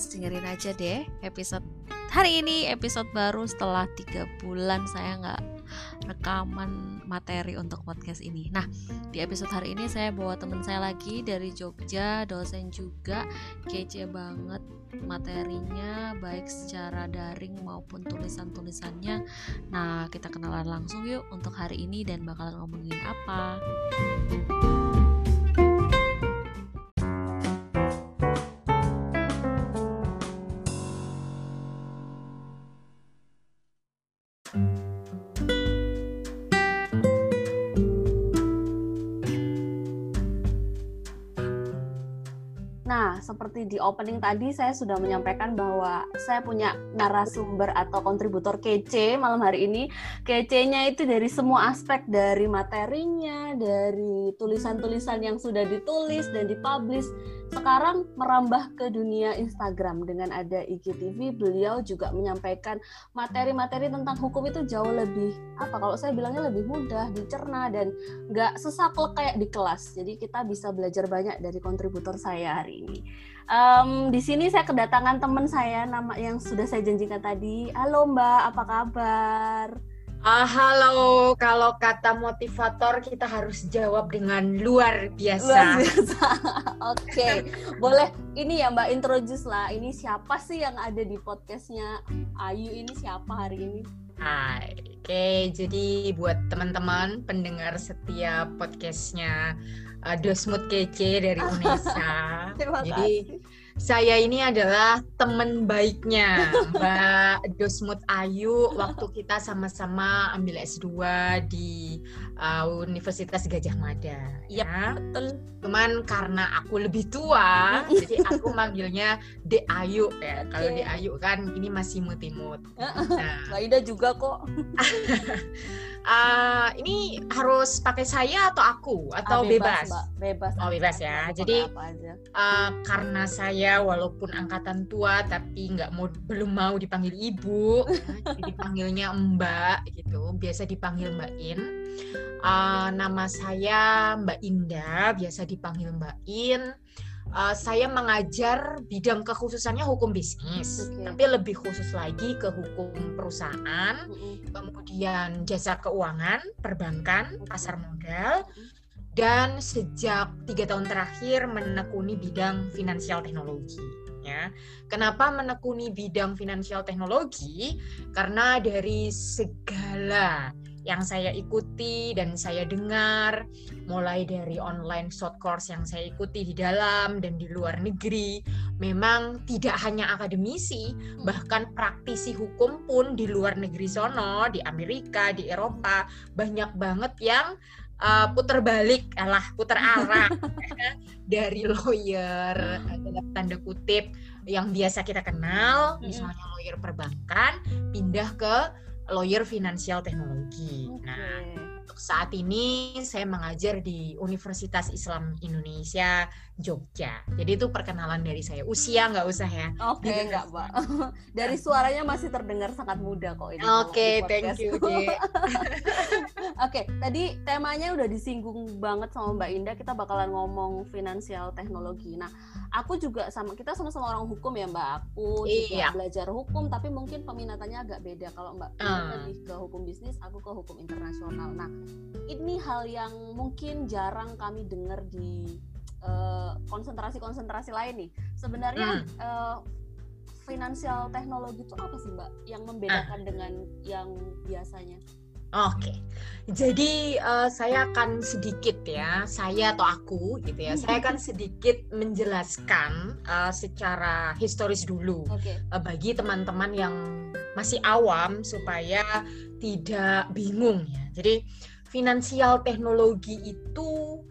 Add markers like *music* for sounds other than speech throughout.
Podcast. Dengerin aja deh episode hari ini episode baru setelah tiga bulan saya nggak rekaman materi untuk podcast ini. Nah di episode hari ini saya bawa teman saya lagi dari Jogja, dosen juga, kece banget materinya baik secara daring maupun tulisan-tulisannya. Nah kita kenalan langsung yuk untuk hari ini dan bakalan ngomongin apa. Seperti di opening tadi saya sudah menyampaikan bahwa saya punya narasumber atau kontributor kece malam hari ini. Kece-nya itu dari semua aspek dari materinya, dari tulisan-tulisan yang sudah ditulis dan dipublish. Sekarang merambah ke dunia Instagram dengan ada IGTV, beliau juga menyampaikan materi-materi tentang hukum itu jauh lebih apa kalau saya bilangnya lebih mudah dicerna dan nggak sesaklek kayak di kelas. Jadi kita bisa belajar banyak dari kontributor saya hari ini. Um, di sini saya kedatangan teman saya nama yang sudah saya janjikan tadi. Halo Mbak, apa kabar? Uh, halo, kalau kata motivator kita harus jawab dengan luar biasa. Luar biasa. *laughs* Oke, okay. boleh ini ya Mbak introduce lah. Ini siapa sih yang ada di podcastnya Ayu ini siapa hari ini? Hai, oke. Okay, jadi buat teman-teman pendengar setiap podcastnya uh, Dosmut Kece dari *laughs* Unesa. Terima Jadi saya ini adalah teman baiknya Mbak Dosmut Ayu waktu kita sama-sama ambil S2 di uh, Universitas Gajah Mada. Iya, ya. betul. Cuman karena aku lebih tua, jadi aku manggilnya De Ayu ya. Kalau De Ayu kan ini masih mutimut. Nah, Mbak juga kok. *laughs* uh, ini harus pakai saya atau aku atau ah, bebas? Bebas, bebas. Oh bebas ya. Jadi uh, karena saya walaupun angkatan tua tapi nggak mau belum mau dipanggil ibu, ya, *laughs* jadi dipanggilnya Mbak gitu. Biasa dipanggil Mbak In. Uh, nama saya Mbak Indah, biasa dipanggil Mbak In uh, saya mengajar bidang kekhususannya hukum bisnis, okay. tapi lebih khusus lagi ke hukum perusahaan, mm-hmm. kemudian jasa keuangan, perbankan, pasar modal, dan sejak tiga tahun terakhir menekuni bidang finansial teknologi. Ya, kenapa menekuni bidang finansial teknologi? Karena dari segala yang saya ikuti dan saya dengar mulai dari online short course yang saya ikuti di dalam dan di luar negeri memang tidak hanya akademisi bahkan praktisi hukum pun di luar negeri sono di Amerika di Eropa banyak banget yang uh, puter balik alah puter arah dari lawyer dalam tanda kutip yang biasa kita kenal misalnya lawyer perbankan pindah ke lawyer finansial teknologi. Okay. Nah, saat ini saya mengajar di Universitas Islam Indonesia Jogja. Jadi itu perkenalan dari saya. Usia nggak usah ya. Oke, okay, nggak pak. *laughs* dari suaranya masih terdengar sangat muda kok ini. Oke, okay, thank you. *laughs* Oke, okay, tadi temanya udah disinggung banget sama Mbak Indah. Kita bakalan ngomong finansial teknologi. Nah, aku juga sama kita sama-sama orang hukum ya Mbak. Aku juga iya. belajar hukum, tapi mungkin peminatannya agak beda. Kalau Mbak uh. lebih ke hukum bisnis, aku ke hukum internasional. Nah, ini hal yang mungkin jarang kami dengar di eh, konsentrasi-konsentrasi uh, lain nih. Sebenarnya hmm. uh, finansial teknologi itu apa sih Mbak yang membedakan uh. dengan yang biasanya? Oke, jadi uh, saya akan sedikit ya, saya atau aku gitu ya, saya akan sedikit menjelaskan uh, secara historis dulu okay. uh, bagi teman-teman yang masih awam supaya tidak bingung ya. Jadi finansial teknologi itu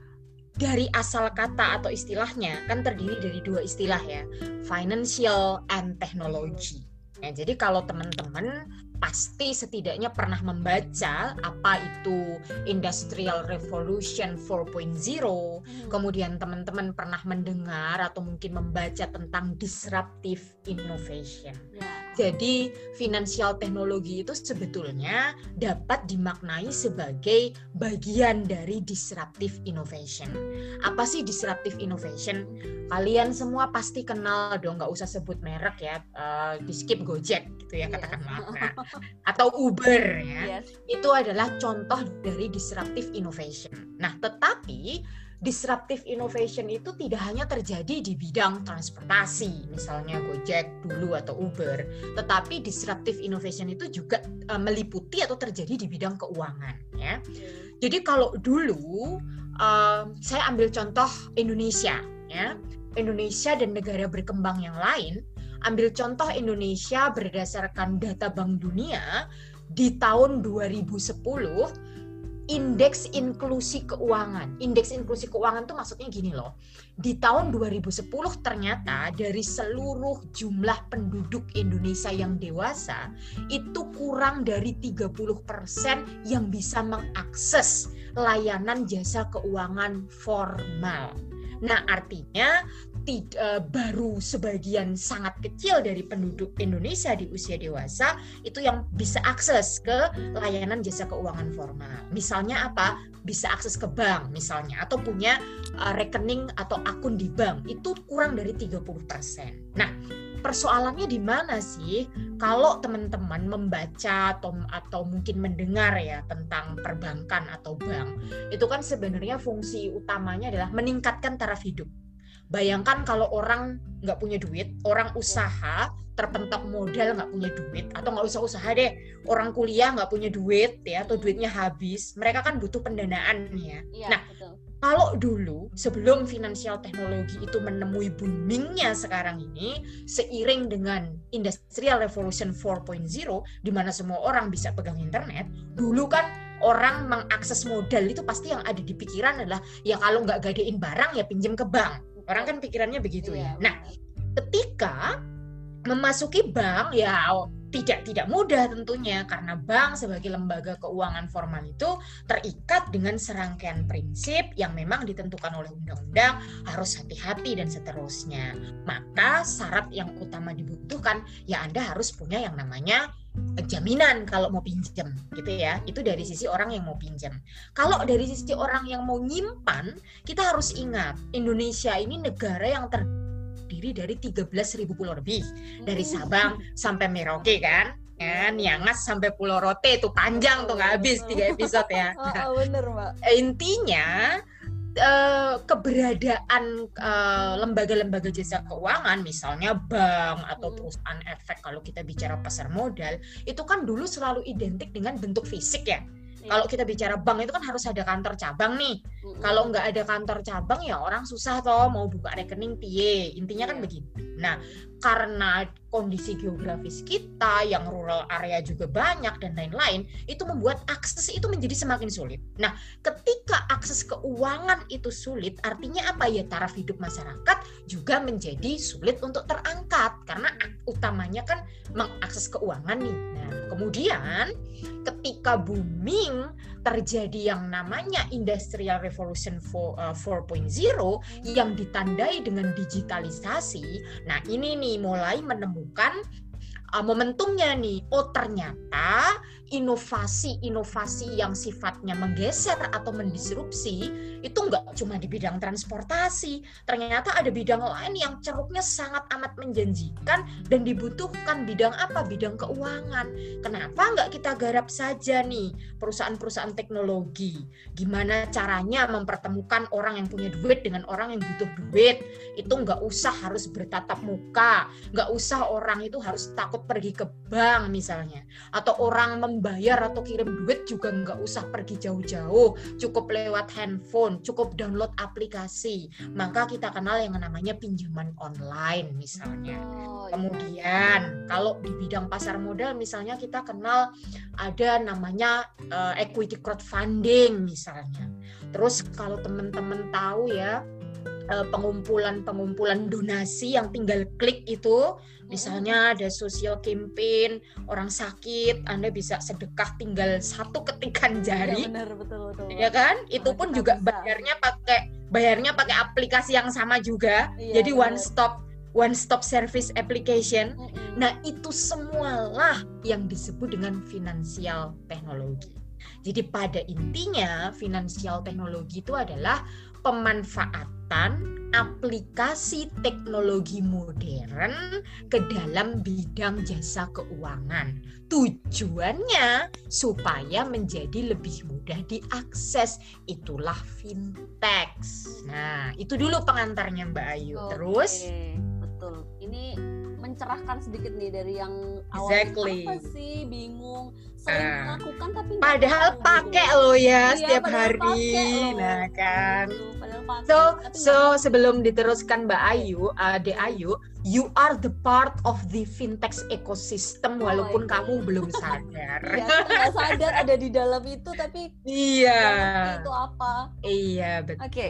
dari asal kata atau istilahnya kan terdiri dari dua istilah ya, financial and technology. Ya, jadi kalau teman-teman pasti setidaknya pernah membaca apa itu Industrial Revolution 4.0, hmm. kemudian teman-teman pernah mendengar atau mungkin membaca tentang disruptive innovation. Ya. Jadi finansial teknologi itu sebetulnya dapat dimaknai sebagai bagian dari disruptive innovation. Apa sih disruptive innovation? Kalian semua pasti kenal dong, nggak usah sebut merek ya, uh, di skip Gojek gitu ya yeah. katakan maaf ya. *laughs* atau Uber ya. Yes. Itu adalah contoh dari disruptive innovation. Nah, tetapi disruptive innovation itu tidak hanya terjadi di bidang transportasi, misalnya Gojek dulu atau Uber, tetapi disruptive innovation itu juga uh, meliputi atau terjadi di bidang keuangan, ya. Jadi kalau dulu uh, saya ambil contoh Indonesia, ya, Indonesia dan negara berkembang yang lain, ambil contoh Indonesia berdasarkan data Bank Dunia di tahun 2010 indeks inklusi keuangan. Indeks inklusi keuangan itu maksudnya gini loh. Di tahun 2010 ternyata dari seluruh jumlah penduduk Indonesia yang dewasa itu kurang dari 30% yang bisa mengakses layanan jasa keuangan formal. Nah, artinya tidak, uh, baru sebagian sangat kecil dari penduduk Indonesia di usia dewasa itu yang bisa akses ke layanan jasa keuangan formal. Misalnya apa? Bisa akses ke bank misalnya atau punya uh, rekening atau akun di bank. Itu kurang dari 30%. Nah, persoalannya di mana sih kalau teman-teman membaca atau atau mungkin mendengar ya tentang perbankan atau bank itu kan sebenarnya fungsi utamanya adalah meningkatkan taraf hidup Bayangkan kalau orang nggak punya duit, orang usaha terpentok modal nggak punya duit, atau nggak usah usaha deh, orang kuliah nggak punya duit ya, atau duitnya habis, mereka kan butuh pendanaan ya. ya nah, betul. kalau dulu sebelum finansial teknologi itu menemui boomingnya sekarang ini, seiring dengan industrial revolution 4.0, di mana semua orang bisa pegang internet, dulu kan orang mengakses modal itu pasti yang ada di pikiran adalah ya kalau nggak gadein barang ya pinjam ke bank Orang kan pikirannya begitu ya. iya, ya. Nah, ketika memasuki bank ya tidak tidak mudah tentunya karena bank sebagai lembaga keuangan formal itu terikat dengan serangkaian prinsip yang memang ditentukan oleh undang-undang harus hati-hati dan seterusnya. Maka syarat yang utama dibutuhkan ya Anda harus punya yang namanya jaminan kalau mau pinjam gitu ya itu dari sisi orang yang mau pinjam kalau dari sisi orang yang mau nyimpan kita harus ingat Indonesia ini negara yang terdiri dari 13.000 pulau lebih dari hmm. Sabang sampai Merauke kan kan Niangas sampai Pulau Rote itu panjang tuh nggak habis tiga episode ya. *laughs* Oh, oh bener mbak. Intinya Eh, keberadaan eh, lembaga-lembaga uh, jasa keuangan misalnya bank atau hmm. perusahaan efek kalau kita bicara pasar modal itu kan dulu selalu identik dengan bentuk fisik ya iya. kalau kita bicara bank itu kan harus ada kantor cabang nih. Hmm. Kalau nggak ada kantor cabang ya orang susah toh mau buka rekening piye. Intinya kan iya. begitu. Nah, karena kondisi geografis kita yang rural area juga banyak dan lain-lain itu membuat akses itu menjadi semakin sulit. Nah, ketika akses keuangan itu sulit, artinya apa ya taraf hidup masyarakat juga menjadi sulit untuk terangkat karena utamanya kan mengakses keuangan nih. Nah, kemudian ketika booming terjadi yang namanya Industrial Revolution 4.0 uh, yang ditandai dengan digitalisasi. Nah, ini nih mulai menemukan uh, momentumnya nih. Oh, ternyata inovasi-inovasi yang sifatnya menggeser atau mendisrupsi itu nggak cuma di bidang transportasi, ternyata ada bidang lain yang ceruknya sangat amat menjanjikan dan dibutuhkan bidang apa? Bidang keuangan. Kenapa nggak kita garap saja nih perusahaan-perusahaan teknologi? Gimana caranya mempertemukan orang yang punya duit dengan orang yang butuh duit? Itu nggak usah harus bertatap muka, nggak usah orang itu harus takut pergi ke bank misalnya, atau orang mem membayar atau kirim duit juga nggak usah pergi jauh-jauh, cukup lewat handphone, cukup download aplikasi. Maka kita kenal yang namanya pinjaman online misalnya. Oh, iya. Kemudian kalau di bidang pasar modal misalnya kita kenal ada namanya uh, equity crowdfunding misalnya. Terus kalau teman-teman tahu ya pengumpulan-pengumpulan donasi yang tinggal klik itu Misalnya ada social campaign, orang sakit, Anda bisa sedekah tinggal satu ketikan iya, jari. Ya, benar, betul, betul. Ya kan? Itu pun juga bisa. bayarnya pakai bayarnya pakai aplikasi yang sama juga. Iya, Jadi one stop one stop service application. Nah, itu semualah yang disebut dengan finansial teknologi. Jadi pada intinya finansial teknologi itu adalah pemanfaatan aplikasi teknologi modern ke dalam bidang jasa keuangan. Tujuannya supaya menjadi lebih mudah diakses. Itulah fintech. Nah, itu dulu pengantarnya Mbak Ayu. Oke, Terus betul. Ini mencerahkan sedikit nih dari yang awal Exactly. apa sih bingung sering Ah. melakukan tapi padahal pakai gitu. loh ya Iya, setiap hari. Nah, kan. Padahal pakai, So, so nggak- sebelum diteruskan Mbak Ayu, Ade Ayu, you are the part of the fintech ecosystem Oh walaupun kamu belum *laughs* sadar. Iya, nggak sadar ada di dalam itu tapi Iya. itu apa. Iya, betul. Oke.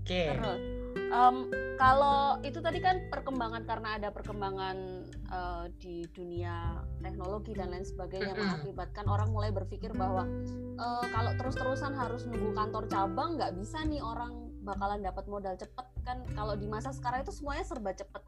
Oke. Terus, em, kalau itu tadi kan perkembangan karena ada perkembangan eh, di dunia teknologi dan lain sebagainya mengakibatkan orang mulai berpikir bahwa eh, kalau terus-terusan harus nunggu kantor cabang nggak bisa nih orang bakalan dapat modal cepet. Kan kalau di masa sekarang itu semuanya serba cepet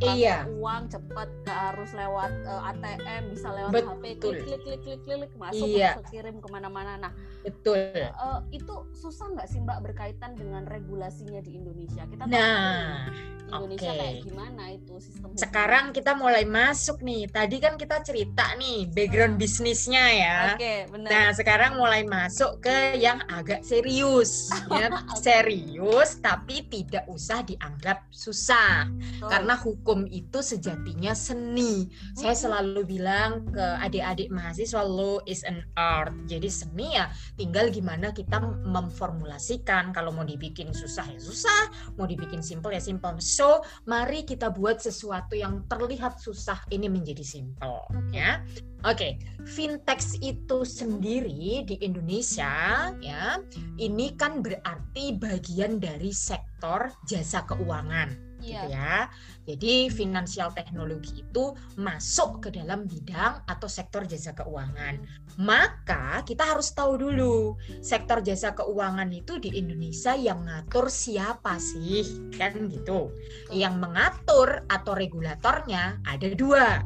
Iya. uang cepet nggak harus lewat eh, ATM bisa lewat HP Betul. klik klik klik klik klik masuk Iya. kirim ke mana-mana nah Betul. Eh, itu susah nggak sih Mbak berkaitan dengan regulasinya di Indonesia? Kita tahu Nah, di Indonesia oke. kayak gimana itu sistem hukum? sekarang kita mulai masuk nih. Tadi kan kita cerita nih background bisnisnya ya. Benar. Nah, sekarang mulai masuk ke yang agak serius, *laughs* ya. Serius tapi tidak usah dianggap susah. Betul. Karena hukum itu sejatinya seni. Saya selalu bilang ke adik-adik mahasiswa law is an art. Jadi seni ya tinggal gimana kita memformulasikan. Kalau mau dibikin susah ya susah, mau dibikin simple ya simple. So, mari kita buat sesuatu yang terlihat susah ini menjadi simple, ya. Oke, fintech itu sendiri di Indonesia ya, ini kan berarti bagian dari sektor jasa keuangan gitu Iya. ya. Jadi finansial teknologi itu masuk ke dalam bidang atau sektor jasa keuangan. Maka kita harus tahu dulu sektor jasa keuangan itu di Indonesia yang ngatur siapa sih? Kan gitu. Yang mengatur atau regulatornya ada dua.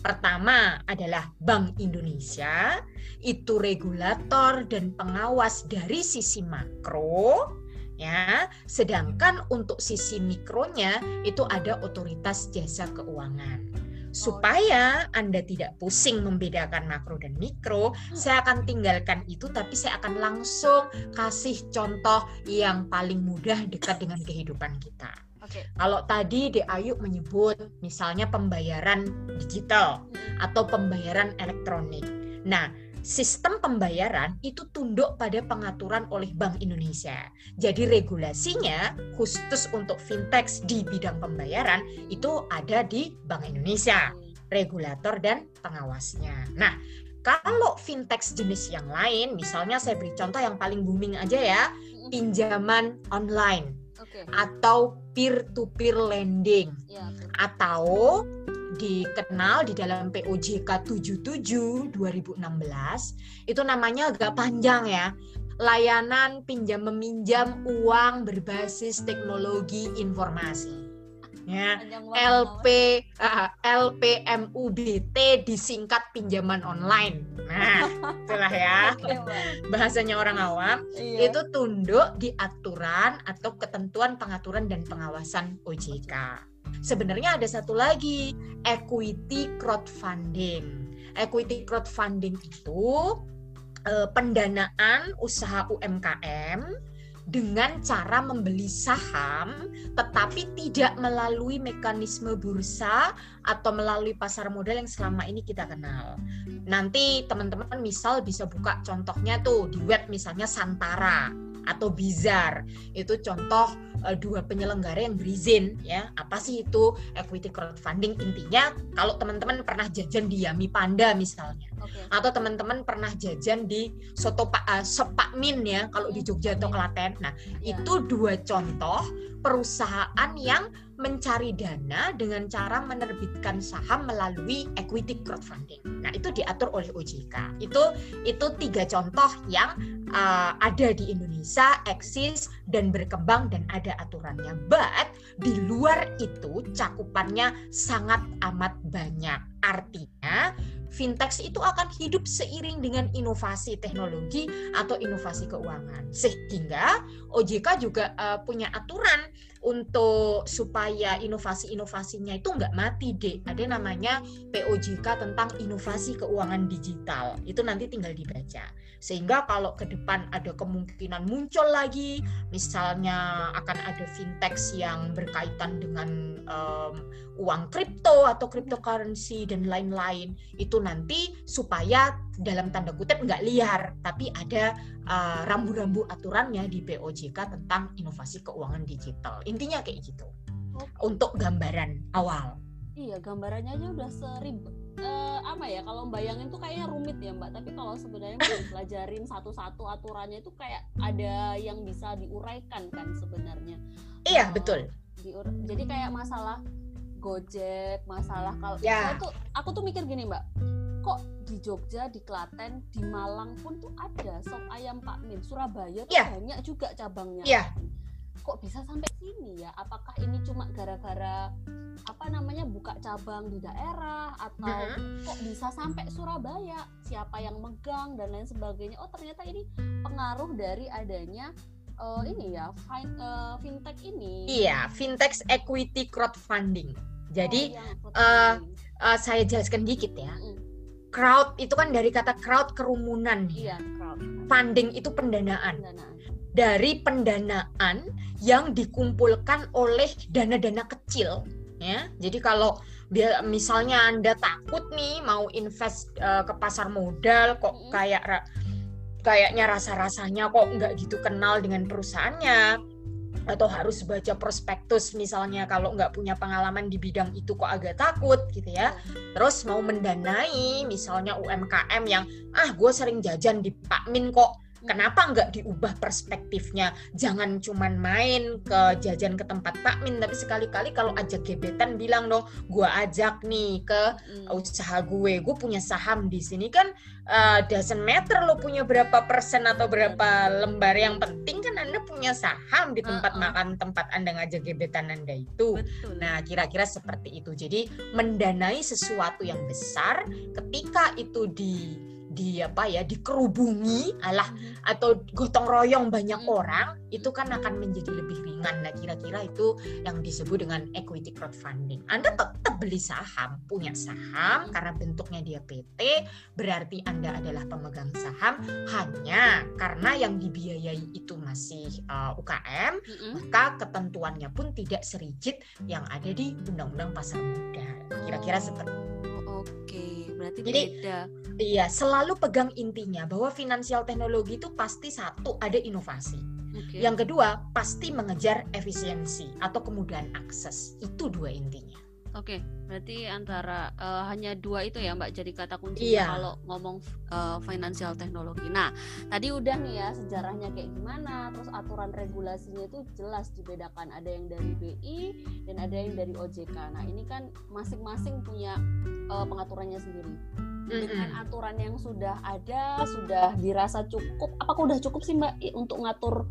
Pertama adalah Bank Indonesia, itu regulator dan pengawas dari sisi makro ya. Sedangkan untuk sisi mikronya itu ada otoritas jasa keuangan. Supaya Anda tidak pusing membedakan makro dan mikro, saya akan tinggalkan itu tapi saya akan langsung kasih contoh yang paling mudah dekat dengan kehidupan kita. Oke. Kalau tadi De Ayu menyebut misalnya pembayaran digital atau pembayaran elektronik. Nah, sistem pembayaran itu tunduk pada pengaturan oleh Bank Indonesia. Jadi regulasinya khusus untuk fintech di bidang pembayaran itu ada di Bank Indonesia, regulator dan pengawasnya. Nah, kalau fintech jenis yang lain, misalnya saya beri contoh yang paling booming aja ya, pinjaman online Oke. atau peer to peer lending Ya, betul. atau dikenal di dalam POJK 77 2016 itu namanya agak panjang ya. Layanan pinjam meminjam uang berbasis teknologi informasi. Ya LP ah, LPMUBT disingkat pinjaman online. Nah *laughs* itulah ya. Bahasanya orang awam. Iya. itu tunduk di aturan atau ketentuan pengaturan dan pengawasan OJK. Sebenarnya ada satu lagi, equity crowdfunding. Equity crowdfunding itu eh, pendanaan usaha UMKM dengan cara membeli saham tetapi tidak melalui mekanisme bursa atau melalui pasar modal yang selama ini kita kenal. Nanti teman-teman misal bisa buka contohnya tuh di web misalnya Santara atau Bizar. Itu contoh eh, dua penyelenggara yang berizin ya. Apa sih itu equity crowdfunding? Intinya kalau teman-teman pernah jajan di Yami Panda misalnya Oke. atau teman-teman pernah jajan di soto Pak uh, Sop Pak Min ya kalau di Jogja atau Klaten. Nah, Ya. itu dua contoh perusahaan yang mencari dana dengan cara menerbitkan saham melalui equity crowdfunding. Nah, itu diatur oleh OJK. Itu itu tiga contoh yang uh, ada di Indonesia, eksis dan berkembang dan ada aturannya. But di luar itu cakupannya sangat amat banyak. Artinya fintech itu akan hidup seiring dengan inovasi teknologi atau inovasi keuangan. Sehingga OJK juga uh, punya aturan untuk supaya inovasi-inovasinya itu nggak mati deh. Ada namanya POJK tentang inovasi keuangan digital. Itu nanti tinggal dibaca. Sehingga kalau ke depan ada kemungkinan muncul lagi, misalnya akan ada fintech yang berkaitan dengan um, uang kripto atau cryptocurrency dan lain-lain, itu nanti supaya dalam tanda kutip nggak liar, tapi ada uh, rambu-rambu aturannya di POJK tentang inovasi keuangan digital. Intinya kayak gitu. Okay. Untuk gambaran awal. Iya, gambarannya aja udah seribet uh, apa ya kalau bayangin tuh kayaknya rumit ya mbak tapi kalau sebenarnya pelajarin satu-satu aturannya itu kayak ada yang bisa diuraikan kan sebenarnya iya uh, betul diur jadi kayak masalah gojek masalah kalau ya. tuh aku tuh mikir gini mbak kok di Jogja, di Klaten, di Malang pun tuh ada sop ayam Pak Min. Surabaya tuh yeah. banyak juga cabangnya. Yeah. Kok bisa sampai sini ya? Apakah ini cuma gara-gara apa namanya buka cabang di daerah atau uh -huh. kok bisa sampai Surabaya? Siapa yang megang dan lain sebagainya? Oh, ternyata ini pengaruh dari adanya uh, ini ya fin, uh, fintech ini. Iya, fintech equity crowdfunding. Jadi oh, iya, uh, uh, saya jelaskan dikit ya. Mm crowd itu kan dari kata crowd kerumunan Iya, crowd. Funding itu pendanaan. pendanaan. Dari pendanaan yang dikumpulkan oleh dana-dana kecil ya. Jadi kalau misalnya Anda takut nih mau invest uh, ke pasar modal kok kayak kayaknya rasa-rasanya kok nggak gitu kenal dengan perusahaannya atau harus baca prospektus misalnya kalau nggak punya pengalaman di bidang itu kok agak takut gitu ya. Terus mau mendanai misalnya UMKM yang ah gue sering jajan di Pak Min kok Kenapa nggak diubah perspektifnya? Jangan cuman main ke jajan ke tempat Pak Min, tapi sekali-kali kalau ajak gebetan bilang dong, gue ajak nih ke usaha gue, gue punya saham di sini kan uh, doesn't matter lo punya berapa persen atau berapa lembar yang penting kan anda punya saham di tempat uh -uh. makan tempat anda ngajak gebetan anda itu. Betul. Nah kira-kira seperti itu. Jadi mendanai sesuatu yang besar ketika itu di di apa ya dikerubungi alah hmm. atau gotong royong banyak hmm. orang itu kan akan menjadi lebih ringan nah kira-kira itu yang disebut dengan equity crowdfunding Anda tetap beli saham punya saham hmm. karena bentuknya dia PT berarti Anda adalah pemegang saham hanya karena yang dibiayai itu masih uh, UKM hmm. maka ketentuannya pun tidak serigid yang ada di undang-undang pasar modal kira-kira seperti oh, Oke, berarti Jadi, beda Iya, selalu pegang intinya bahwa finansial teknologi itu pasti satu ada inovasi. Okay. Yang kedua, pasti mengejar efisiensi atau kemudahan akses. Itu dua intinya. Oke, okay, berarti antara uh, hanya dua itu ya Mbak jadi kata kunci iya. kalau ngomong uh, financial teknologi. Nah, tadi udah nih ya sejarahnya kayak gimana, terus aturan regulasinya itu jelas dibedakan. Ada yang dari BI dan ada yang dari OJK. Nah, ini kan masing-masing punya uh, pengaturannya sendiri dengan aturan yang sudah ada sudah dirasa cukup apakah udah cukup sih mbak untuk ngatur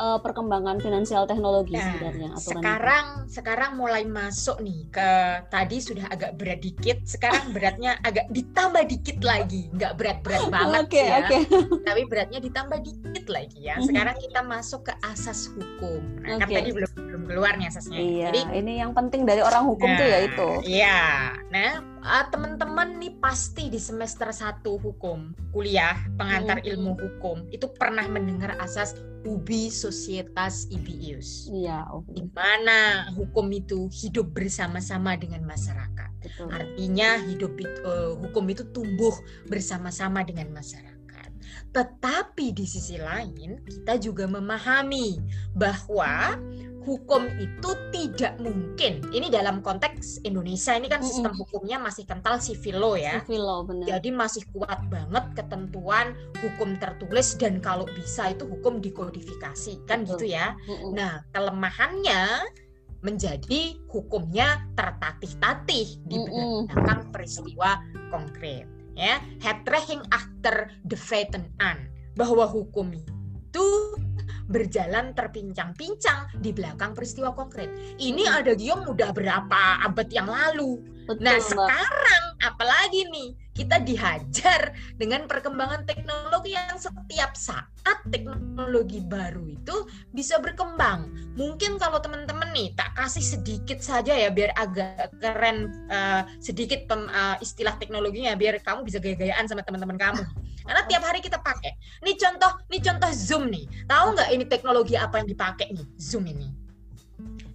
uh, perkembangan finansial teknologi nah, sebenarnya aturan sekarang itu. sekarang mulai masuk nih ke tadi sudah agak berat dikit sekarang beratnya agak ditambah dikit lagi nggak berat-berat *laughs* banget okay, ya okay. tapi beratnya ditambah dikit lagi ya mhm. sekarang kita masuk ke asas hukum nah, okay. kan tadi belum belum keluar nih asasnya iya, jadi ini yang penting dari orang hukum nah, tuh ya itu iya nah uh, teman-teman nih pasti di semester 1 hukum kuliah pengantar hmm. ilmu hukum itu pernah mendengar asas ubi societas ibius. Iya, okay. Di mana hukum itu hidup bersama-sama dengan masyarakat. Betul. Artinya hidup uh, hukum itu tumbuh bersama-sama dengan masyarakat. Tetapi di sisi lain kita juga memahami bahwa hukum itu tidak mungkin. Ini dalam konteks Indonesia ini kan sistem hukumnya masih kental civil law ya. Civil law benar. Jadi masih kuat banget ketentuan hukum tertulis dan kalau bisa itu hukum dikodifikasi kan Betul. gitu ya. Nah, kelemahannya menjadi hukumnya tertatih-tatih di berdasarkan peristiwa konkret ya. Hetrehing achter de feiten an bahwa hukum itu berjalan terpincang-pincang di belakang peristiwa konkret. Ini hmm. ada Giong udah berapa abad yang lalu. Betul, nah sekarang apalagi nih kita dihajar dengan perkembangan teknologi yang setiap saat teknologi baru itu bisa berkembang. Mungkin kalau teman-teman nih tak kasih sedikit saja ya biar agak keren uh, sedikit pem, uh, istilah teknologinya biar kamu bisa gaya-gayaan sama teman-teman kamu. Karena tiap hari kita pakai. Nih contoh, nih contoh Zoom nih. Tahu nggak ini teknologi apa yang dipakai nih Zoom ini?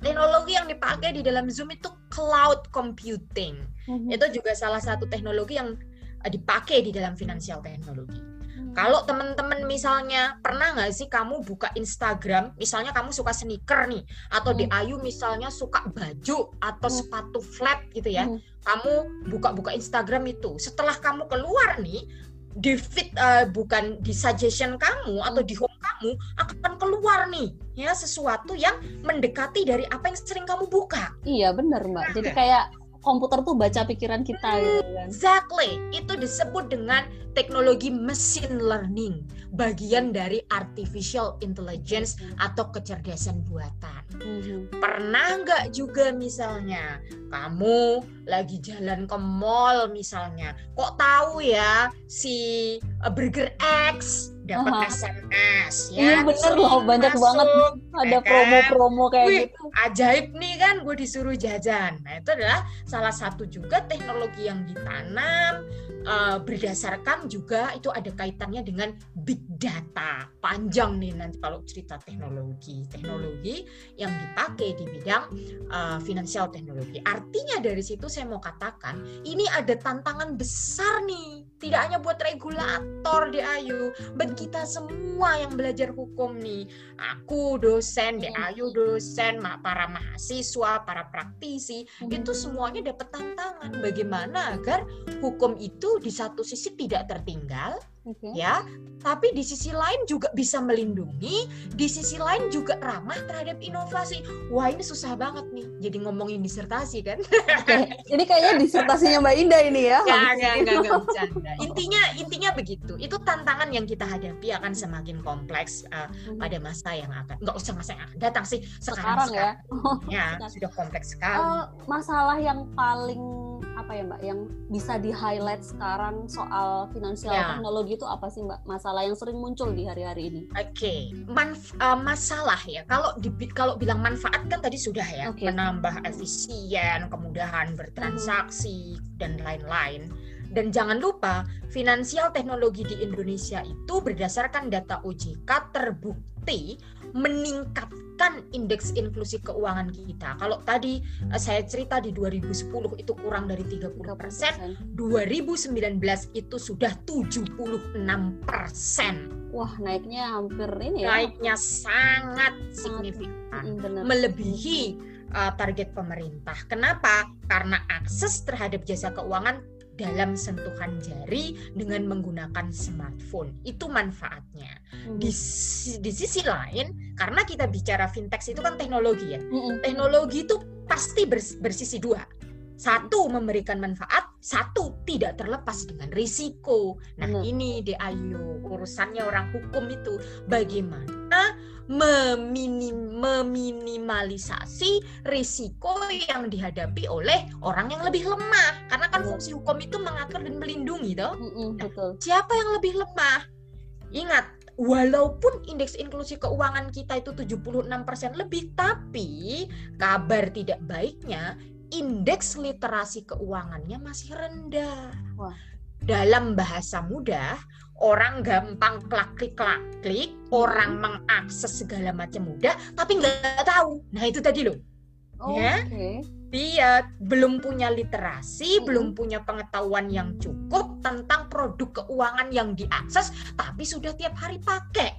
Teknologi yang dipakai di dalam Zoom itu cloud computing. Mm-hmm. Itu juga salah satu teknologi yang uh, dipakai di dalam financial teknologi. Mm-hmm. Kalau teman-teman misalnya pernah nggak sih kamu buka Instagram, misalnya kamu suka sneaker nih, atau mm-hmm. di Ayu misalnya suka baju atau mm-hmm. sepatu flat gitu ya, mm-hmm. kamu buka-buka Instagram itu. Setelah kamu keluar nih, di feed uh, bukan di suggestion kamu atau di home kamu akan keluar nih ya sesuatu yang mendekati dari apa yang sering kamu buka. Iya benar mbak. Jadi kayak komputer tuh baca pikiran kita gitu kan. Exactly. Itu disebut dengan teknologi machine learning, bagian dari artificial intelligence atau kecerdasan buatan. Mm-hmm. Pernah nggak juga misalnya kamu lagi jalan ke mall misalnya, kok tahu ya si uh, Burger X dapat uh-huh. SMS ya. Iya bener loh, banyak masuk, banget ada ya kan? promo-promo kayak Wih, gitu. Ajaib nih kan gue disuruh jajan. Nah, itu adalah salah satu juga teknologi yang ditanam uh, berdasarkan juga itu ada kaitannya dengan big data. Panjang nih nanti kalau cerita teknologi. Teknologi yang dipakai di bidang uh, finansial teknologi. Artinya dari situ saya mau katakan ini ada tantangan besar nih tidak hanya buat regulator di Ayu, bagi kita semua yang belajar hukum nih. Aku dosen, di Ayu dosen, para mahasiswa, para praktisi, itu semuanya dapat tantangan. Bagaimana agar hukum itu di satu sisi tidak tertinggal, okay. ya tapi di sisi lain juga bisa melindungi di sisi lain juga ramah terhadap inovasi wah ini susah banget nih jadi ngomongin disertasi kan okay. ini kayaknya disertasinya mbak Indah ini ya nggak nggak nggak *laughs* bercanda intinya intinya begitu itu tantangan yang kita hadapi akan semakin kompleks uh, pada masa yang akan nggak usah masa yang akan datang sih sekarang, sekarang, ya. sekarang. ya *laughs* ya sudah kompleks sekali uh, masalah yang paling apa ya mbak yang bisa di highlight sekarang soal finansial ya. teknologi itu apa sih mbak masalah yang sering muncul di hari-hari ini? Oke, okay. Manf uh, masalah ya kalau di kalau bilang manfaat kan tadi sudah ya okay. menambah efisien, kemudahan bertransaksi hmm. dan lain-lain. Dan jangan lupa, finansial teknologi di Indonesia itu berdasarkan data OJK terbukti meningkatkan indeks inklusi keuangan kita. Kalau tadi uh, saya cerita di 2010 itu kurang dari 30 persen, 2019 itu sudah 76 persen. Wah naiknya hampir ini ya? Naiknya sangat signifikan, Benar. melebihi uh, target pemerintah. Kenapa? Karena akses terhadap jasa keuangan dalam sentuhan jari dengan menggunakan smartphone. Itu manfaatnya. Hmm. Di, di sisi lain, karena kita bicara fintech itu kan teknologi ya. Hmm. Teknologi itu pasti bers, bersisi dua. Satu memberikan manfaat, satu tidak terlepas dengan risiko. Nah, hmm. ini DAYU urusannya orang hukum itu. Bagaimana meminim, meminimalisasi risiko yang dihadapi oleh orang yang lebih lemah? Karena kan fungsi hukum itu mengatur dan melindungi toh. Nah, siapa yang lebih lemah? Ingat walaupun indeks inklusi keuangan kita itu 76% lebih tapi kabar tidak baiknya indeks literasi keuangannya masih rendah Wah. dalam bahasa mudah orang gampang klik klik klik orang mengakses segala macam mudah tapi nggak tahu nah itu tadi loh oh, ya okay. dia belum punya literasi hmm. belum punya pengetahuan yang cukup tentang produk keuangan yang diakses tapi sudah tiap hari pakai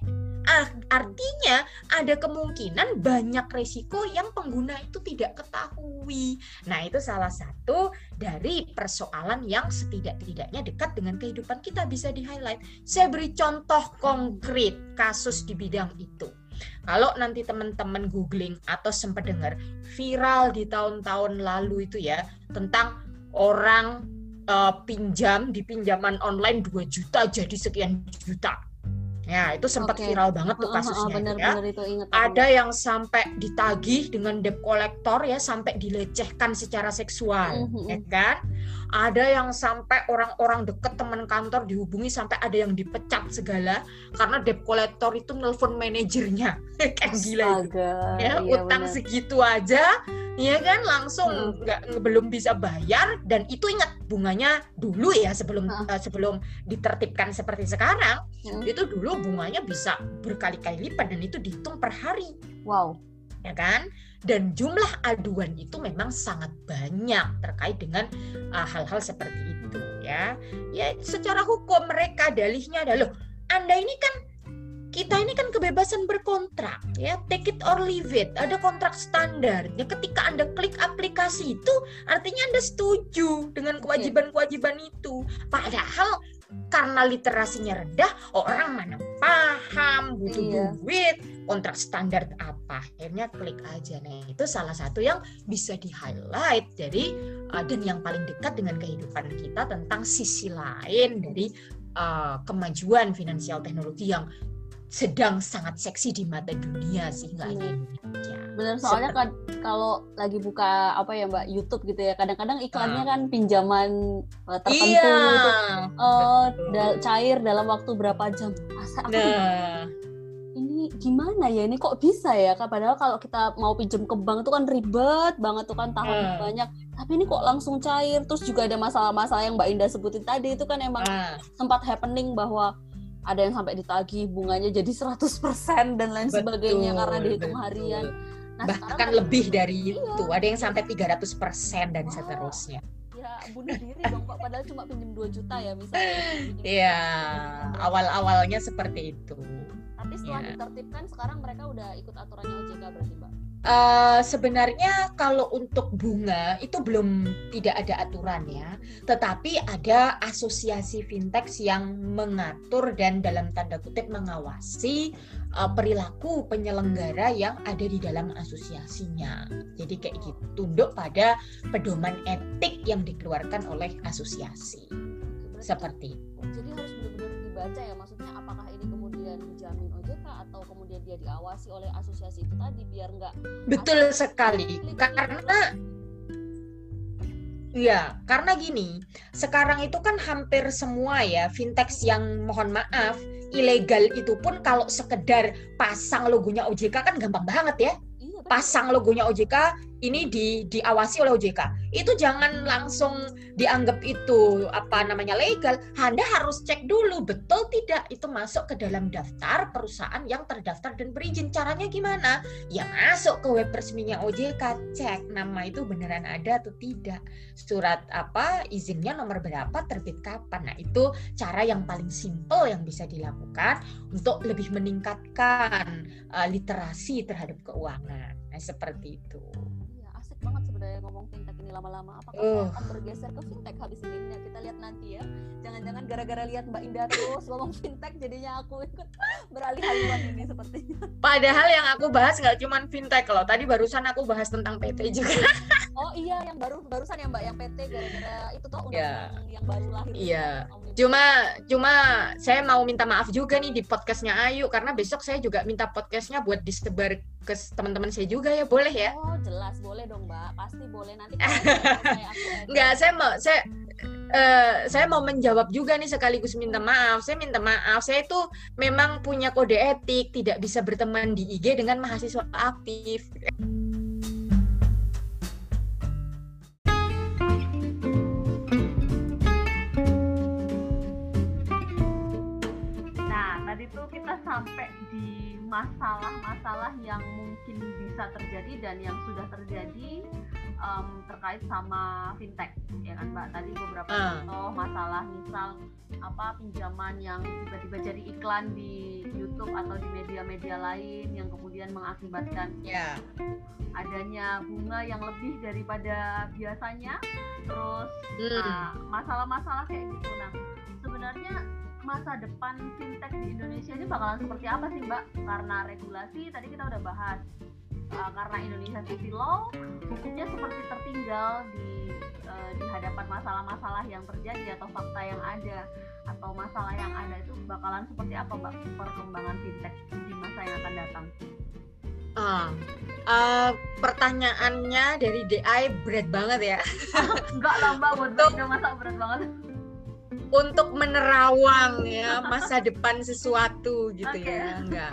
artinya ada kemungkinan banyak resiko yang pengguna itu tidak ketahui. Nah, itu salah satu dari persoalan yang setidak-tidaknya dekat dengan kehidupan kita bisa di-highlight. Saya beri contoh konkret kasus di bidang itu. Kalau nanti teman-teman googling atau sempat dengar viral di tahun-tahun lalu itu ya tentang orang uh, pinjam di pinjaman online 2 juta jadi sekian juta. Ya, itu sempat okay. viral banget tuh kasusnya. Uh, uh, bener, ya. bener itu inget Ada yang sampai ditagih dengan debt collector ya sampai dilecehkan secara seksual, uh, uh, ya kan? Ada yang sampai orang-orang deket teman kantor dihubungi sampai ada yang dipecat segala karena debt collector itu nelpon manajernya. *laughs* kan gila itu. Ya, iya, utang bener. segitu aja Iya kan langsung nggak hmm. belum bisa bayar dan itu ingat bunganya dulu ya sebelum uh. Uh, sebelum ditertibkan seperti sekarang hmm. itu dulu bunganya bisa berkali-kali lipat dan itu dihitung per hari. Wow. Ya kan? Dan jumlah aduan itu memang sangat banyak terkait dengan uh, hal-hal uh, seperti itu ya. Ya secara hukum mereka dalihnya adalah Anda ini kan kita ini kan kebebasan berkontrak ya. Take it or leave it. Ada kontrak standar ya ketika anda klik aplikasi itu artinya anda setuju dengan kewajiban-kewajiban itu. Padahal karena literasinya rendah orang mana paham butuh iya. duit kontrak standar apa akhirnya klik aja nah itu salah satu yang bisa di highlight jadi uh, dan yang paling dekat dengan kehidupan kita tentang sisi lain dari uh, kemajuan finansial teknologi yang sedang sangat seksi di mata dunia sih nggak hanya iya. Indonesia. Benar soalnya kan kalau lagi buka apa ya Mbak YouTube gitu ya kadang-kadang iklannya uh. kan pinjaman uh, tertentu iya, itu uh, da cair dalam waktu berapa jam. Masa aku nah. *laughs* ini gimana ya ini kok bisa ya padahal kalau kita mau pinjam ke bank itu kan ribet banget tuh kan tahun uh. banyak tapi ini kok langsung cair terus juga ada masalah-masalah yang Mbak Indah sebutin tadi itu kan emang uh. sempat happening bahwa ada yang sampai ditagih bunganya jadi 100% dan lain betul, sebagainya karena dihitung betul. harian. Nah, bahkan lebih dari iya. itu, ada yang sampai 300% dan seterusnya. Ya, bunuh diri dong Pak, padahal cuma pinjam 2 juta ya misalnya. Iya, awal-awalnya seperti itu. Tapi setelah ya. ditertibkan sekarang mereka udah ikut aturannya OJK berarti, Mbak? Uh, sebenarnya kalau untuk bunga itu belum tidak ada aturan ya, tetapi ada asosiasi fintech yang mengatur dan dalam tanda kutip mengawasi uh, perilaku penyelenggara yang ada di dalam asosiasinya. Jadi kayak gitu, tunduk pada pedoman etik yang dikeluarkan oleh asosiasi. Seperti. Jadi harus benar-benar dibaca ya, maksudnya apakah ini OJK atau kemudian dia diawasi oleh asosiasi itu tadi biar nggak betul sekali. karena Iya, karena gini, sekarang itu kan hampir semua ya fintech yang mohon maaf ilegal itu pun kalau sekedar pasang logonya OJK kan gampang banget ya. Iya, pasang logonya OJK ini di diawasi oleh OJK. Itu jangan langsung dianggap itu apa namanya legal. Anda harus cek dulu betul tidak itu masuk ke dalam daftar perusahaan yang terdaftar dan berizin. Caranya gimana? Ya masuk ke web resminya OJK, cek nama itu beneran ada atau tidak. Surat apa izinnya nomor berapa, terbit kapan. Nah, itu cara yang paling simple yang bisa dilakukan untuk lebih meningkatkan uh, literasi terhadap keuangan. Nah, seperti itu ngomong fintech ini lama-lama. Apakah uh. akan bergeser ke fintech habis ini? Nah, kita lihat nanti ya. Jangan-jangan gara-gara lihat Mbak Indah terus ngomong *laughs* fintech jadinya aku ikut *laughs* beralih haluan ini sepertinya. Padahal yang aku bahas nggak cuma fintech loh. Tadi barusan aku bahas tentang PT juga. *laughs* oh iya, yang baru barusan ya Mbak yang PT gara-gara itu tuh undang yeah. yang baru lahir. Iya. Yeah. Cuma cuma saya mau minta maaf juga nih di podcastnya Ayu karena besok saya juga minta podcastnya buat disebar ke teman-teman saya juga ya boleh ya? Oh jelas boleh dong Mbak pasti boleh nanti. *laughs* Enggak saya mau saya Uh, saya mau menjawab juga nih sekaligus minta maaf. Saya minta maaf. Saya itu memang punya kode etik, tidak bisa berteman di IG dengan mahasiswa aktif. sampai di masalah-masalah yang mungkin bisa terjadi dan yang sudah terjadi um, terkait sama fintech ya kan mbak tadi beberapa uh. contoh masalah misal apa pinjaman yang tiba-tiba jadi iklan di YouTube atau di media-media lain yang kemudian mengakibatkan yeah. adanya bunga yang lebih daripada biasanya terus mm. nah, masalah-masalah kayak gitu nah sebenarnya masa depan fintech di Indonesia ini bakalan seperti apa sih Mbak? Karena regulasi tadi kita udah bahas uh, karena Indonesia Civil Law hukumnya seperti tertinggal di uh, di hadapan masalah-masalah yang terjadi atau fakta yang ada atau masalah yang ada itu bakalan seperti apa Mbak perkembangan fintech di masa yang akan datang? Uh, uh, pertanyaannya dari DI berat banget ya. *laughs* Enggak lah Mbak, buat masa berat banget untuk menerawang ya masa depan sesuatu gitu okay. ya enggak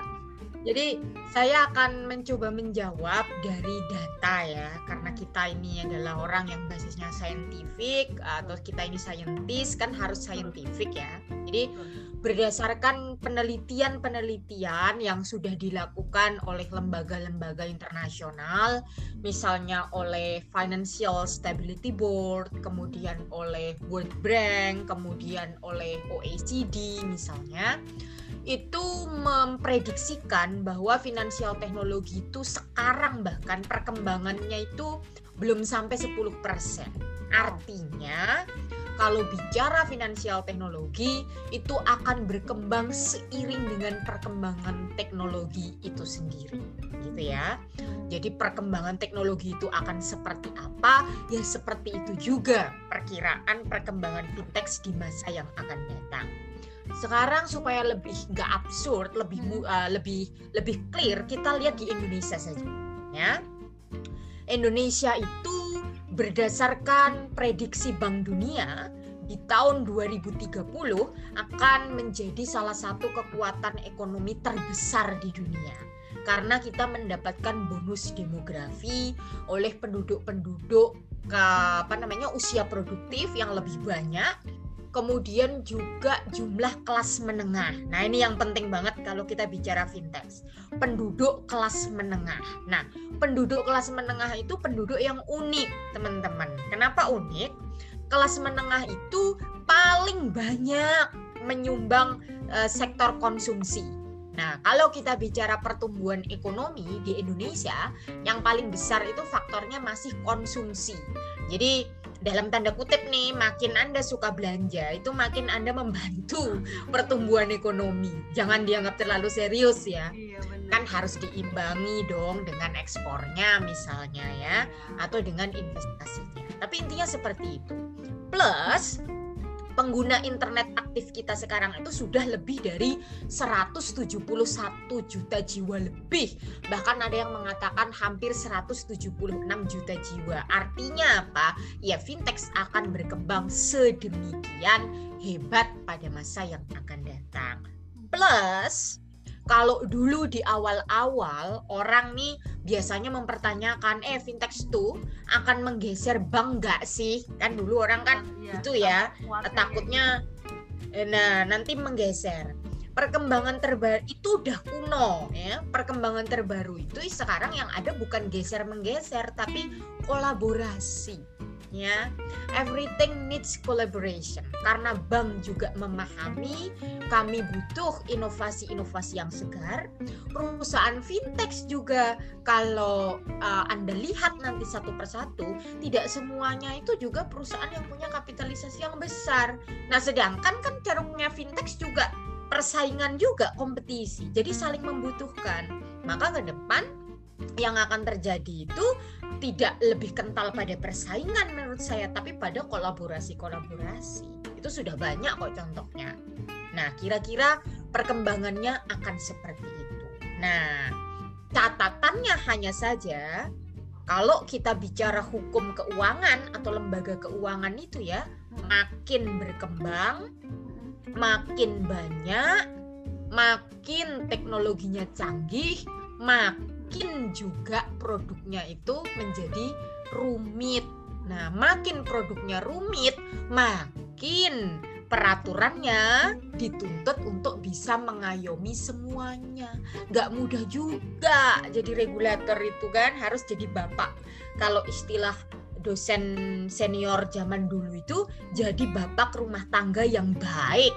jadi saya akan mencoba menjawab dari data ya karena kita ini adalah orang yang basisnya saintifik atau kita ini saintis kan harus saintifik ya. Jadi berdasarkan penelitian-penelitian yang sudah dilakukan oleh lembaga-lembaga internasional, misalnya oleh Financial Stability Board, kemudian oleh World Bank, kemudian oleh OECD misalnya, itu memprediksikan bahwa finansial teknologi itu sekarang bahkan perkembangannya itu belum sampai 10%. Artinya kalau bicara finansial teknologi itu akan berkembang seiring dengan perkembangan teknologi itu sendiri gitu ya. Jadi perkembangan teknologi itu akan seperti apa? Ya seperti itu juga perkiraan perkembangan fintech di masa yang akan datang. Sekarang supaya lebih nggak absurd, lebih uh, lebih lebih clear, kita lihat di Indonesia saja, ya. Indonesia itu berdasarkan prediksi Bank Dunia di tahun 2030 akan menjadi salah satu kekuatan ekonomi terbesar di dunia karena kita mendapatkan bonus demografi oleh penduduk-penduduk ke apa namanya usia produktif yang lebih banyak kemudian juga jumlah kelas menengah. Nah, ini yang penting banget kalau kita bicara fintech. Penduduk kelas menengah. Nah, penduduk kelas menengah itu penduduk yang unik, teman-teman. Kenapa unik? Kelas menengah itu paling banyak menyumbang uh, sektor konsumsi. Nah, kalau kita bicara pertumbuhan ekonomi di Indonesia, yang paling besar itu faktornya masih konsumsi. Jadi, dalam tanda kutip nih makin Anda suka belanja itu makin Anda membantu pertumbuhan ekonomi. Jangan dianggap terlalu serius ya. Iya, Kan harus diimbangi dong dengan ekspornya misalnya ya atau dengan investasinya. Tapi intinya seperti itu. Plus pengguna internet aktif kita sekarang itu sudah lebih dari 171 juta jiwa lebih. Bahkan ada yang mengatakan hampir 176 juta jiwa. Artinya apa? Ya fintech akan berkembang sedemikian hebat pada masa yang akan datang. Plus kalau dulu di awal-awal orang nih biasanya mempertanyakan eh fintech itu akan menggeser bank nggak sih kan dulu orang kan oh, iya. itu ya takutnya gitu. nah nanti menggeser perkembangan terbaru itu udah kuno ya perkembangan terbaru itu sekarang yang ada bukan geser menggeser tapi kolaborasi ya everything needs collaboration. Karena bank juga memahami kami butuh inovasi-inovasi yang segar. Perusahaan fintech juga kalau uh, anda lihat nanti satu persatu tidak semuanya itu juga perusahaan yang punya kapitalisasi yang besar. Nah sedangkan kan ceruknya fintech juga persaingan juga kompetisi. Jadi saling membutuhkan. Maka ke depan yang akan terjadi itu tidak lebih kental pada persaingan menurut saya tapi pada kolaborasi-kolaborasi. Itu sudah banyak kok contohnya. Nah kira-kira perkembangannya akan seperti itu. Nah catatannya hanya saja kalau kita bicara hukum keuangan atau lembaga keuangan itu ya makin berkembang makin banyak makin teknologinya canggih makin makin juga produknya itu menjadi rumit. Nah, makin produknya rumit, makin peraturannya dituntut untuk bisa mengayomi semuanya. Gak mudah juga jadi regulator itu kan harus jadi bapak. Kalau istilah dosen senior zaman dulu itu jadi bapak rumah tangga yang baik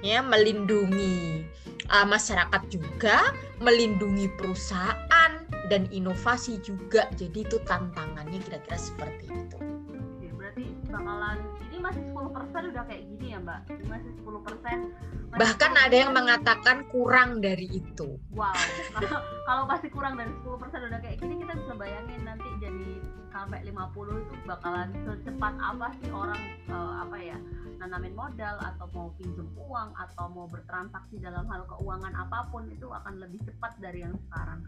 ya melindungi uh, masyarakat juga melindungi perusahaan dan inovasi juga. Jadi itu tantangannya kira-kira seperti itu. Oke, berarti bakalan ini masih 10% udah kayak gini ya mbak? Ini masih 10% bahkan ada yang mengatakan kurang dari itu. Wow *laughs* kalau pasti kurang dari 10% udah kayak gini kita bisa bayangin nanti jadi sampai 50 itu bakalan secepat apa sih orang uh, apa ya nanamin modal atau mau pinjam uang atau mau bertransaksi dalam hal keuangan apa pun itu akan lebih cepat dari yang sekarang.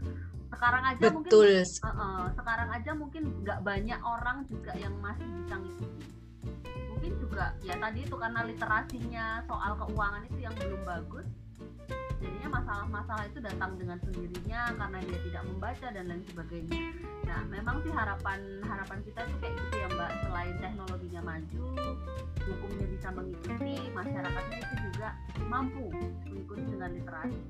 Sekarang aja Betul. mungkin uh, uh, sekarang aja mungkin nggak banyak orang juga yang masih bisa ngikuti. Mungkin juga ya tadi itu karena literasinya soal keuangan itu yang belum bagus. Jadinya masalah-masalah itu datang dengan sendirinya karena dia tidak membaca dan lain sebagainya. Nah, memang sih harapan harapan kita itu kayak gitu ya Mbak, selain teknologinya maju, hukumnya bisa mengikuti, masyarakatnya itu juga mampu mengikuti dengan literasi.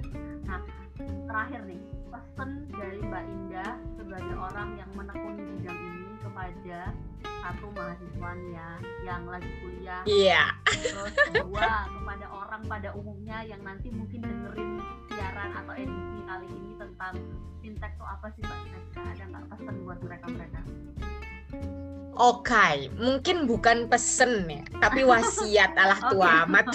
Nah, terakhir nih, pesan dari Mbak Indah sebagai orang yang menekuni bidang ini kepada satu mahasiswanya yang lagi kuliah, Iya. terus kedua kepada orang pada umumnya yang nanti mungkin dengerin siaran atau edisi kali ini tentang fintech itu apa sih Mbak Indah? Ada nggak pesan buat Oke, mungkin bukan pesen ya, tapi wasiat. *laughs* Alah tua amat.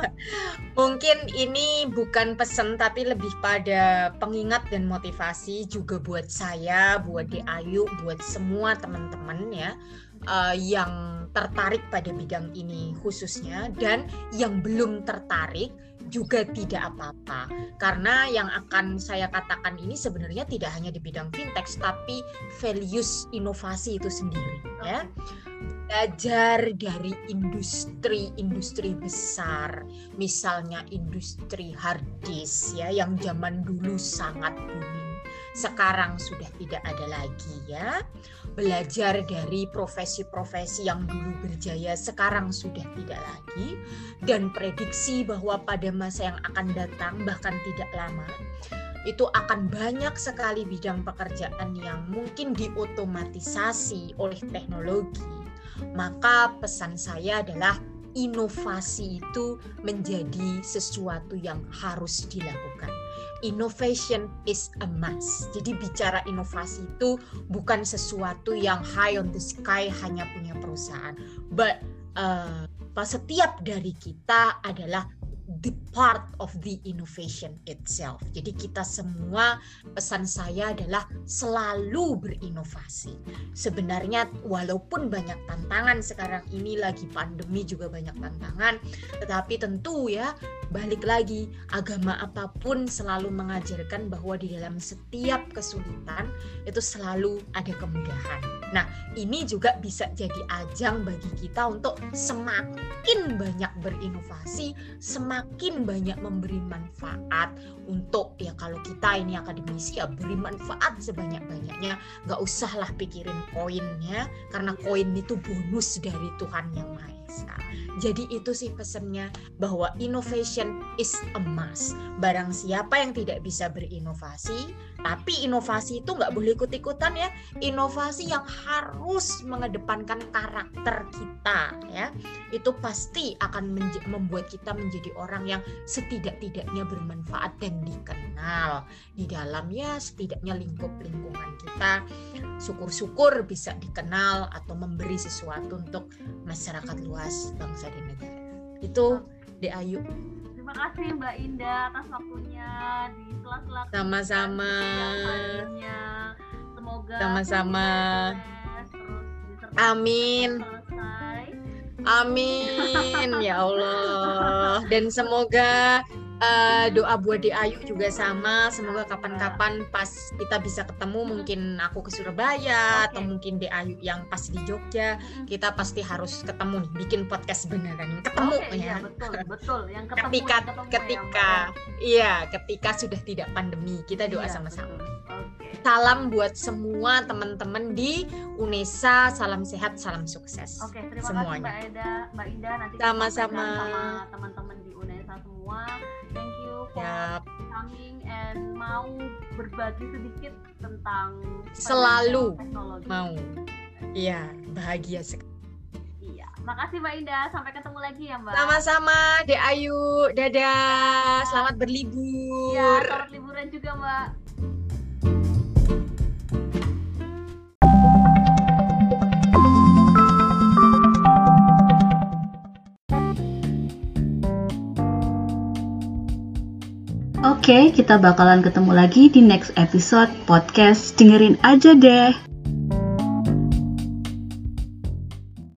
*laughs* mungkin ini bukan pesen tapi lebih pada pengingat dan motivasi juga buat saya, buat Di Ayu, buat semua teman-teman ya uh, yang tertarik pada bidang ini khususnya dan yang belum tertarik juga tidak apa-apa. Karena yang akan saya katakan ini sebenarnya tidak hanya di bidang fintech tapi values inovasi itu sendiri ya. Belajar dari industri-industri besar misalnya industri hard disk ya yang zaman dulu sangat booming sekarang sudah tidak ada lagi ya. Belajar dari profesi-profesi yang dulu berjaya sekarang sudah tidak lagi dan prediksi bahwa pada masa yang akan datang bahkan tidak lama itu akan banyak sekali bidang pekerjaan yang mungkin diotomatisasi oleh teknologi. Maka pesan saya adalah inovasi itu menjadi sesuatu yang harus dilakukan innovation is a must. Jadi bicara inovasi itu bukan sesuatu yang high on the sky hanya punya perusahaan, but uh, setiap dari kita adalah the part of the innovation itself. Jadi kita semua pesan saya adalah selalu berinovasi. Sebenarnya walaupun banyak tantangan sekarang ini lagi pandemi juga banyak tantangan, tetapi tentu ya balik lagi agama apa pun selalu mengajarkan bahwa di dalam setiap kesulitan itu selalu ada kemudahan. Nah, ini juga bisa jadi ajang bagi kita untuk semakin banyak berinovasi, semakin banyak memberi manfaat untuk ya kalau kita ini akademisi ya beri manfaat sebanyak-banyaknya. Gak usahlah pikirin koinnya karena koin itu bonus dari Tuhan yang Maha Esa. Jadi itu sih pesannya bahwa innovation is a must. Barang siapa yang tidak bisa berinovasi, tapi inovasi itu nggak boleh ikut-ikutan ya. Inovasi yang harus mengedepankan karakter kita ya. Itu pasti akan membuat kita menjadi orang yang setidak-tidaknya bermanfaat dan dikenal di dalamnya setidaknya lingkup lingkungan kita. Syukur-syukur bisa dikenal atau memberi sesuatu untuk masyarakat luas bangsa dan negara. Itu Ayu. Terima kasih Mbak Indah atas waktunya di sela-sela sama-sama. Semoga sama-sama. Amin. Amin ya Allah. Dan semoga uh, doa buat di Ayu juga sama. Semoga kapan-kapan pas kita bisa ketemu, mungkin aku ke Surabaya okay. atau mungkin di Ayu yang pas di Jogja, kita pasti harus ketemu nih, bikin podcast beneran. Ketemu okay, ya. Iya, betul, betul. Yang ketemu, ketika yang ketemu ketika ya, iya, ketika sudah tidak pandemi, kita doa iya, sama-sama. Okay. salam buat semua teman-teman di UNESA. Salam sehat, salam sukses. Oke, terima semuanya. kasih Mbak Eda, Mbak Indah nanti sama-sama sama teman-teman semua. Thank you for Yap. coming and mau berbagi sedikit tentang Selalu teknologi. Mau. Iya, bahagia sekali. Iya. Makasih Mbak Indah. Sampai ketemu lagi ya, Mbak. Sama-sama, Dek Ayu. Dadah. Selamat berlibur. Iya, selamat liburan juga, Mbak. Oke, kita bakalan ketemu lagi di next episode podcast. Dengerin aja deh.